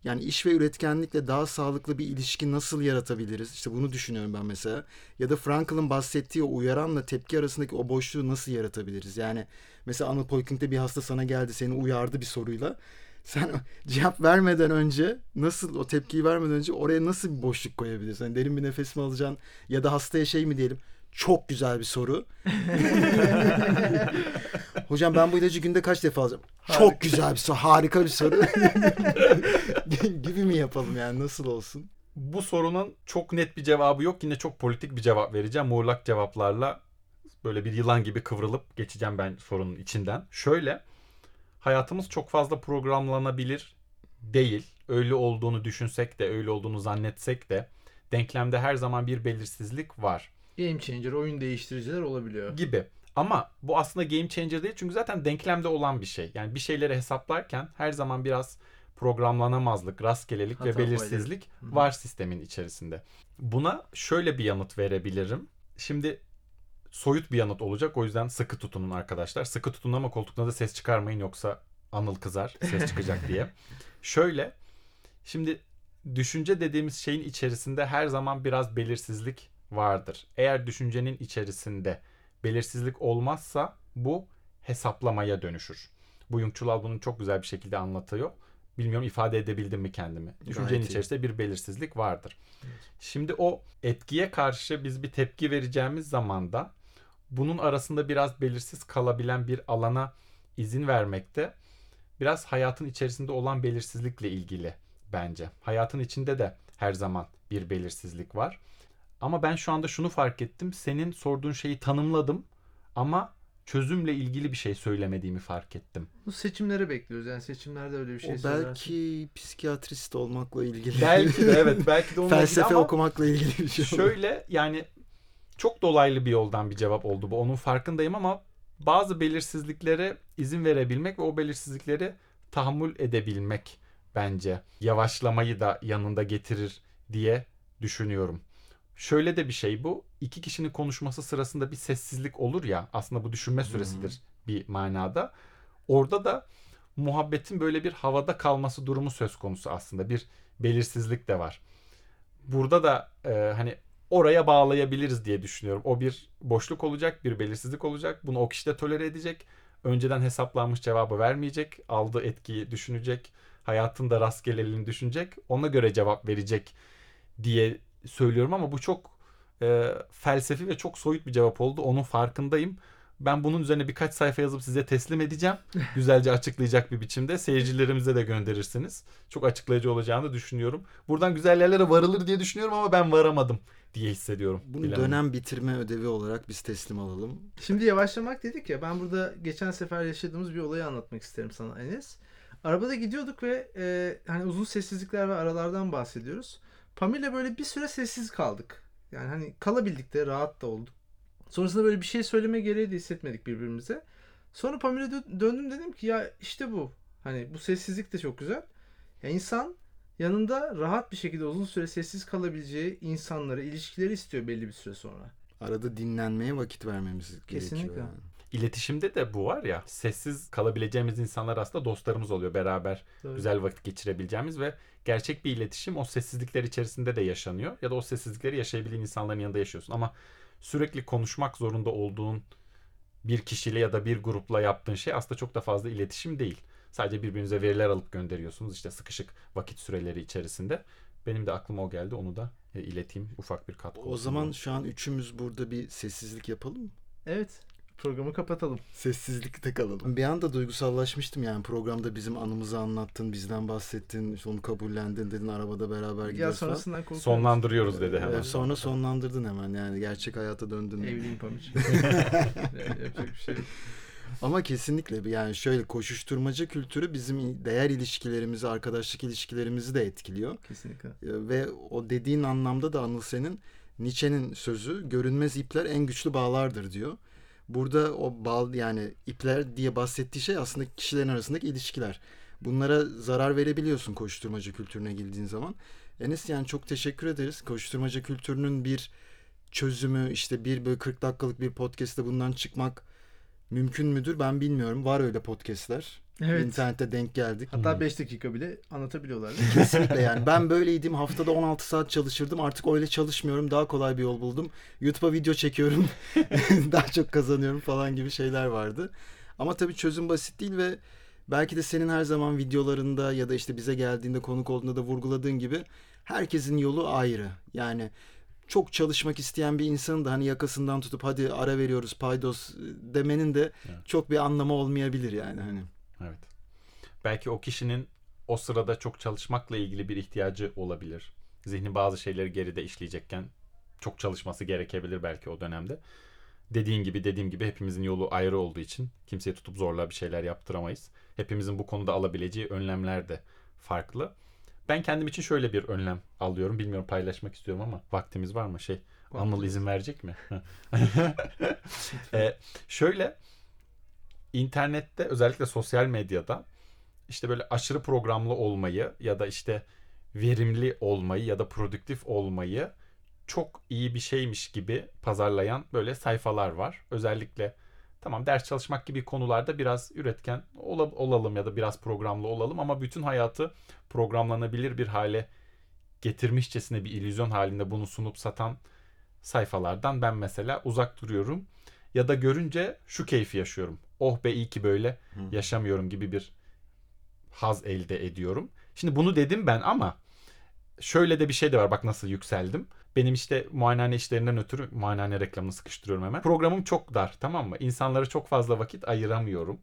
yani iş ve üretkenlikle daha sağlıklı bir ilişki nasıl yaratabiliriz? İşte bunu düşünüyorum ben mesela. Ya da Frankl'ın bahsettiği o uyaranla tepki arasındaki o boşluğu nasıl yaratabiliriz? Yani mesela Anıl Poyking'de bir hasta sana geldi seni uyardı bir soruyla. [LAUGHS] Sen cevap vermeden önce nasıl o tepkiyi vermeden önce oraya nasıl bir boşluk koyabilirsin? Yani derin bir nefes mi alacaksın? Ya da hastaya şey mi diyelim? Çok güzel bir soru. [LAUGHS] Hocam ben bu ilacı günde kaç defa alacağım? Çok güzel bir soru. Harika bir soru. [LAUGHS] gibi mi yapalım yani nasıl olsun? Bu sorunun çok net bir cevabı yok. Yine çok politik bir cevap vereceğim. Muğlak cevaplarla böyle bir yılan gibi kıvrılıp geçeceğim ben sorunun içinden. Şöyle, hayatımız çok fazla programlanabilir değil. Öyle olduğunu düşünsek de, öyle olduğunu zannetsek de denklemde her zaman bir belirsizlik var Game changer, oyun değiştiriciler olabiliyor. gibi. Ama bu aslında game changer değil çünkü zaten denklemde olan bir şey. Yani bir şeyleri hesaplarken her zaman biraz programlanamazlık, rastgelelik ve Hata belirsizlik Hı hı. var sistemin içerisinde. Buna şöyle bir yanıt verebilirim. Şimdi soyut bir yanıt olacak o yüzden sıkı tutunun arkadaşlar. Sıkı tutun ama koltukta da ses çıkarmayın yoksa Anıl kızar ses [LAUGHS] çıkacak diye. Şöyle şimdi düşünce dediğimiz şeyin içerisinde her zaman biraz belirsizlik vardır. Eğer düşüncenin içerisinde belirsizlik olmazsa bu hesaplamaya dönüşür. Bu Jungçulal bunu çok güzel bir şekilde anlatıyor. Bilmiyorum ifade edebildim mi kendimi. Düşüncenin Gayet iyi. içerisinde bir belirsizlik vardır. Şimdi o etkiye karşı biz bir tepki vereceğimiz zaman da bunun arasında biraz belirsiz kalabilen bir alana izin vermekte biraz hayatın içerisinde olan belirsizlikle ilgili bence. Hayatın içinde de her zaman bir belirsizlik var. Ama ben şu anda şunu fark ettim. Senin sorduğun şeyi tanımladım ama çözümle ilgili bir şey söylemediğimi fark ettim. Bu seçimleri bekliyoruz. Yani seçimlerde öyle bir şey o söylersin. belki psikiyatrist olmakla ilgili. Belki de evet [LAUGHS] belki de onunla ilgili Felsefe ama okumakla ilgili bir şey. şöyle yani çok dolaylı bir yoldan bir cevap oldu bu. Onun farkındayım ama bazı belirsizliklere izin verebilmek ve o belirsizlikleri tahammül edebilmek bence yavaşlamayı da yanında getirir diye düşünüyorum. Şöyle de bir şey bu. İki kişinin konuşması sırasında bir sessizlik olur ya. Aslında bu düşünme süresidir. bir manada. Orada da muhabbetin böyle bir havada kalması durumu söz konusu aslında. Bir belirsizlik de var. Burada da e, hani oraya bağlayabiliriz diye düşünüyorum. O bir boşluk olacak, bir belirsizlik olacak. Bunu o kişi de tolere edecek. Önceden hesaplanmış cevabı vermeyecek. Aldığı etkiyi düşünecek. Hayatında rastgeleliğini düşünecek. Ona göre cevap verecek diye söylüyorum ama bu çok e, felsefi ve çok soyut bir cevap oldu. Onun farkındayım. Ben bunun üzerine birkaç sayfa yazıp size teslim edeceğim. [LAUGHS] Güzelce açıklayacak bir biçimde. Seyircilerimize de gönderirsiniz. Çok açıklayıcı olacağını düşünüyorum. Buradan güzel yerlere varılır diye düşünüyorum ama ben varamadım diye hissediyorum. Bunu Bilemem. dönem bitirme ödevi olarak biz teslim alalım. Şimdi yavaşlamak dedik ya ben burada geçen sefer yaşadığımız bir olayı anlatmak isterim sana Enes. Arabada gidiyorduk ve e, hani uzun sessizlikler ve aralardan bahsediyoruz. Pamela böyle bir süre sessiz kaldık. Yani hani kalabildik de rahat da olduk. Sonrasında böyle bir şey söyleme gereği de hissetmedik birbirimize. Sonra Pamela dö- döndüm dedim ki ya işte bu. Hani bu sessizlik de çok güzel. Ya insan yanında rahat bir şekilde uzun süre sessiz kalabileceği insanları, ilişkileri istiyor belli bir süre sonra. Arada dinlenmeye vakit vermemiz Kesinlikle. gerekiyor. Yani. İletişimde de bu var ya. Sessiz kalabileceğimiz insanlar aslında dostlarımız oluyor. Beraber Doğru. güzel vakit geçirebileceğimiz ve gerçek bir iletişim o sessizlikler içerisinde de yaşanıyor. Ya da o sessizlikleri yaşayabilen insanların yanında yaşıyorsun. Ama sürekli konuşmak zorunda olduğun bir kişiyle ya da bir grupla yaptığın şey aslında çok da fazla iletişim değil. Sadece birbirinize veriler alıp gönderiyorsunuz işte sıkışık vakit süreleri içerisinde. Benim de aklıma o geldi. Onu da e, ileteyim. Ufak bir katkı O olsun zaman şu an üçümüz burada bir sessizlik yapalım mı? Evet. Programı kapatalım. Sessizlikte kalalım. Bir anda duygusallaşmıştım yani programda bizim anımızı anlattın, bizden bahsettin, işte onu kabullendin dedin arabada beraber Ya gidiyoruz falan. sonrasından korkuyoruz. sonlandırıyoruz dedi hemen. Ee, sonra sonlandırdın hemen yani gerçek hayata döndün. Evliyim. [LAUGHS] Yani Yapacak bir şey yok. Ama kesinlikle yani şöyle koşuşturmaca kültürü bizim değer ilişkilerimizi, arkadaşlık ilişkilerimizi de etkiliyor. Kesinlikle. Ee, Ve o dediğin anlamda da Anıl senin Nietzsche'nin sözü görünmez ipler en güçlü bağlardır diyor. Burada o bağ yani ipler diye bahsettiği şey aslında kişilerin arasındaki ilişkiler. Bunlara zarar verebiliyorsun koşturmaca kültürüne girdiğin zaman. Enes yani çok teşekkür ederiz. Koşturmaca kültürünün bir çözümü işte bir böyle 40 dakikalık bir podcast'te bundan çıkmak mümkün müdür ben bilmiyorum. Var öyle podcast'ler. Evet. İnternette denk geldik. Hatta 5 dakika bile anlatabiliyorlar. [LAUGHS] Kesinlikle yani. Ben böyleydim. Haftada 16 saat çalışırdım. Artık öyle çalışmıyorum. Daha kolay bir yol buldum. YouTube'a video çekiyorum. [LAUGHS] [LAUGHS] Daha çok kazanıyorum falan gibi şeyler vardı. Ama tabii çözüm basit değil ve belki de senin her zaman videolarında ya da işte bize geldiğinde konuk olduğunda da vurguladığın gibi herkesin yolu ayrı. Yani çok çalışmak isteyen bir insanın da hani yakasından tutup hadi ara veriyoruz paydos demenin de Evet. çok bir anlamı olmayabilir yani hani. Evet. Belki o kişinin o sırada çok çalışmakla ilgili bir ihtiyacı olabilir. Zihni bazı şeyleri geride işleyecekken çok çalışması gerekebilir belki o dönemde. Dediğin gibi dediğim gibi hepimizin yolu ayrı olduğu için kimseye tutup zorla bir şeyler yaptıramayız. Hepimizin bu konuda alabileceği önlemler de farklı. Ben kendim için şöyle bir önlem alıyorum. Bilmiyorum paylaşmak istiyorum ama vaktimiz var mı? Şey, Anıl izin verecek mi? [LAUGHS] [LAUGHS] e, şöyle internette özellikle sosyal medyada işte böyle aşırı programlı olmayı ya da işte verimli olmayı ya da produktif olmayı çok iyi bir şeymiş gibi pazarlayan böyle sayfalar var. Özellikle tamam ders çalışmak gibi konularda biraz üretken ola- olalım ya da biraz programlı olalım ama bütün hayatı programlanabilir bir hale getirmişçesine bir illüzyon halinde bunu sunup satan sayfalardan ben mesela uzak duruyorum. Ya da görünce şu keyfi yaşıyorum. Oh be iyi ki böyle yaşamıyorum gibi bir haz elde ediyorum. Şimdi bunu dedim ben ama şöyle de bir şey de var. Bak nasıl yükseldim. Benim işte muayenehane işlerinden ötürü muayenehane reklamını sıkıştırıyorum hemen. Programım çok dar tamam mı? İnsanlara çok fazla vakit ayıramıyorum.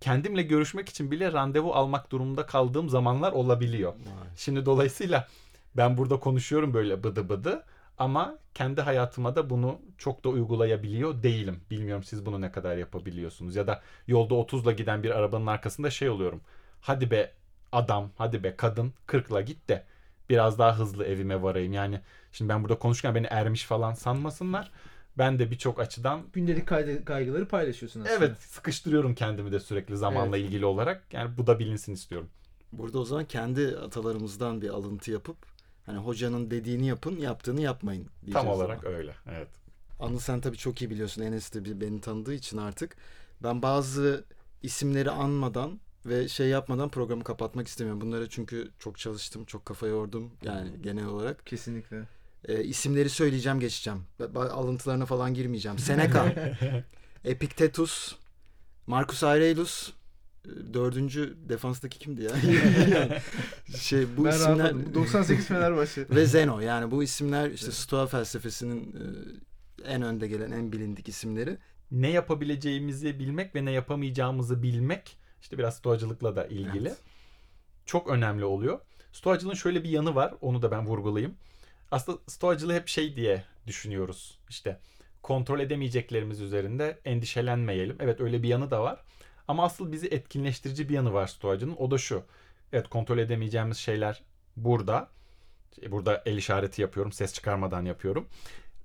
Kendimle görüşmek için bile randevu almak durumunda kaldığım zamanlar olabiliyor. Şimdi dolayısıyla ben burada konuşuyorum böyle bıdı bıdı ama kendi hayatıma da bunu çok da uygulayabiliyor değilim. Bilmiyorum siz bunu ne kadar yapabiliyorsunuz ya da yolda 30'la giden bir arabanın arkasında şey oluyorum. Hadi be adam, hadi be kadın 40'la git de biraz daha hızlı evime varayım. Yani şimdi ben burada konuşurken beni ermiş falan sanmasınlar. Ben de birçok açıdan Gündelik kaygıları paylaşıyorsun aslında. evet sıkıştırıyorum kendimi de sürekli zamanla Evet. ilgili olarak. Yani bu da bilinsin istiyorum. Burada o zaman kendi atalarımızdan bir alıntı yapıp hani hocanın dediğini yapın, yaptığını yapmayın diyeceğiz. Tam olarak zaman. öyle. Evet. Anıl sen tabii çok iyi biliyorsun. Enes de bir- beni tanıdığı için artık. Ben bazı isimleri anmadan ve şey yapmadan programı kapatmak istemiyorum. Bunlara çünkü çok çalıştım, çok kafa yordum yani genel olarak. Kesinlikle. E, isimleri söyleyeceğim, geçeceğim. Alıntılarına falan girmeyeceğim. Seneca, [LAUGHS] Epictetus, Marcus Aurelius, dördüncü defanstaki kimdi ya? [LAUGHS] şey bu ben isimler rahatladım. 98 Fenerbahçe. ve Zeno yani bu isimler işte Stoa felsefesinin e, en önde gelen en bilindik isimleri. ne yapabileceğimizi bilmek ve ne yapamayacağımızı bilmek işte biraz stoacılıkla da ilgili. Evet. Çok önemli oluyor. Stoacılığın şöyle bir yanı var. Onu da ben vurgulayayım. Aslında stoacılığı hep şey diye düşünüyoruz. İşte kontrol edemeyeceklerimiz üzerinde endişelenmeyelim. Evet öyle bir yanı da var. Ama asıl bizi etkinleştirici bir yanı var stoacının. O da şu. Evet kontrol edemeyeceğimiz şeyler burada. E, Burada el işareti yapıyorum. Ses çıkarmadan yapıyorum.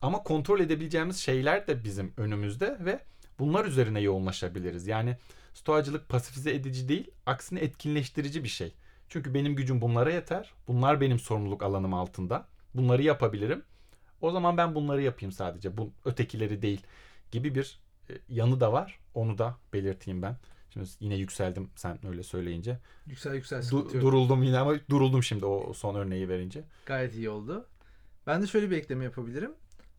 Ama kontrol edebileceğimiz şeyler de bizim önümüzde ve bunlar üzerine yoğunlaşabiliriz. Yani stoacılık pasifize edici değil, aksine etkinleştirici bir şey. Çünkü benim gücüm bunlara yeter. Bunlar benim sorumluluk alanım altında. Bunları yapabilirim. O zaman ben bunları yapayım sadece. Bu ötekileri değil gibi bir e, yanı da var. Onu da belirteyim ben. Şimdi yine yükseldim sen öyle söyleyince. Yüksel yüksel Du- duruldum yine ama duruldum şimdi o son örneği verince. Gayet iyi oldu. Ben de şöyle bir ekleme yapabilirim.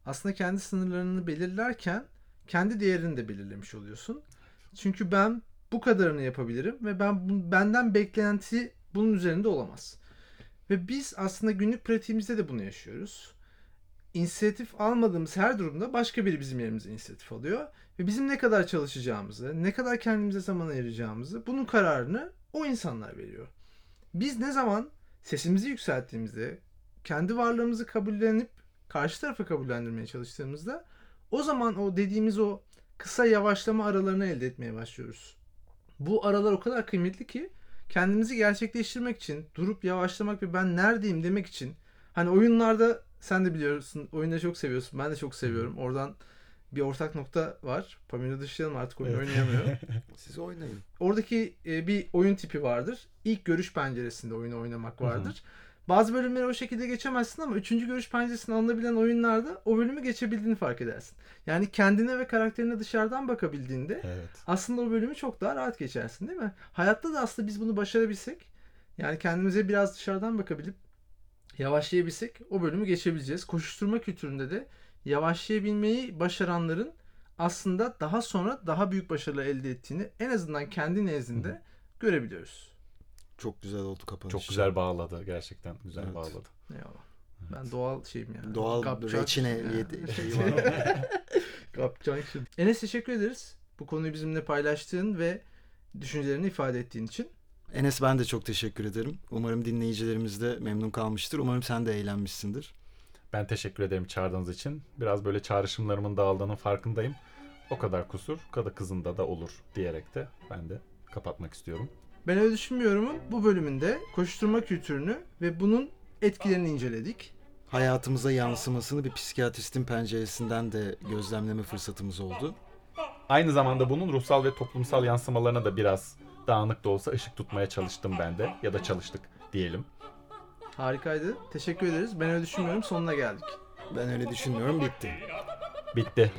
Aslında kendi sınırlarını belirlerken kendi değerini de belirlemiş oluyorsun. Çünkü ben bu kadarını yapabilirim ve ben benden beklenti bunun üzerinde olamaz. Ve biz aslında günlük pratiğimizde de bunu yaşıyoruz. İnisiyatif almadığımız her durumda başka biri bizim yerimize inisiyatif alıyor. Ve bizim ne kadar çalışacağımızı, ne kadar kendimize zaman ayıracağımızı bunun kararını o insanlar veriyor. Biz ne zaman sesimizi yükselttiğimizde, kendi varlığımızı kabullenip karşı tarafı kabullendirmeye çalıştığımızda o zaman o dediğimiz o kısa yavaşlama aralarını elde etmeye başlıyoruz. Bu aralar o kadar kıymetli ki kendimizi gerçekleştirmek için durup yavaşlamak ve ben neredeyim demek için hani oyunlarda sen de biliyorsun oyunları çok seviyorsun ben de çok seviyorum oradan bir ortak nokta var. Pamela dışlayalım artık oyun Evet. oynayamıyor. [LAUGHS] Siz oynayın. Oradaki e, bir oyun tipi vardır. İlk görüş penceresinde oyunu oynamak vardır. Bazı bölümleri o şekilde geçemezsin ama üçüncü görüş penceresine alınabilen oyunlarda o bölümü geçebildiğini fark edersin. Yani kendine ve karakterine dışarıdan bakabildiğinde Evet. aslında o bölümü çok daha rahat geçersin değil mi? Hayatta da aslında biz bunu başarabilsek yani kendimize biraz dışarıdan bakabilip yavaşlayabilsek o bölümü geçebileceğiz. Koşuşturma kültüründe de yavaşlayabilmeyi başaranların aslında daha sonra daha büyük başarılar elde ettiğini en azından kendi nezdinde görebiliyoruz. Çok güzel oldu kapanış. Çok güzel bağladı gerçekten güzel Evet. bağladı. Eyvallah. Ben doğal şeyim yani. Doğal Kapçak. reçine Ha. yedi [LAUGHS] şeyi var. [LAUGHS] Kapçak şey. Enes teşekkür ederiz. Bu konuyu bizimle paylaştığın ve düşüncelerini ifade ettiğin için. Enes ben de çok teşekkür ederim. Umarım dinleyicilerimiz de memnun kalmıştır. Umarım sen de eğlenmişsindir. Ben teşekkür ederim çağırdığınız için. Biraz böyle çağrışımlarımın dağıldığının farkındayım. O kadar kusur, kadı kızında da olur diyerek de ben de kapatmak istiyorum. Ben öyle düşünmüyorum'un bu bölümünde koşturma kültürünü ve bunun etkilerini inceledik. Hayatımıza yansımasını bir psikiyatristin penceresinden de gözlemleme fırsatımız oldu. Aynı zamanda bunun ruhsal ve toplumsal yansımalarına da biraz dağınık da olsa ışık tutmaya çalıştım ben de. Ya da çalıştık diyelim. Harikaydı. Teşekkür ederiz. Ben öyle düşünmüyorum. Sonuna geldik. Ben öyle düşünmüyorum bitti. Bitti.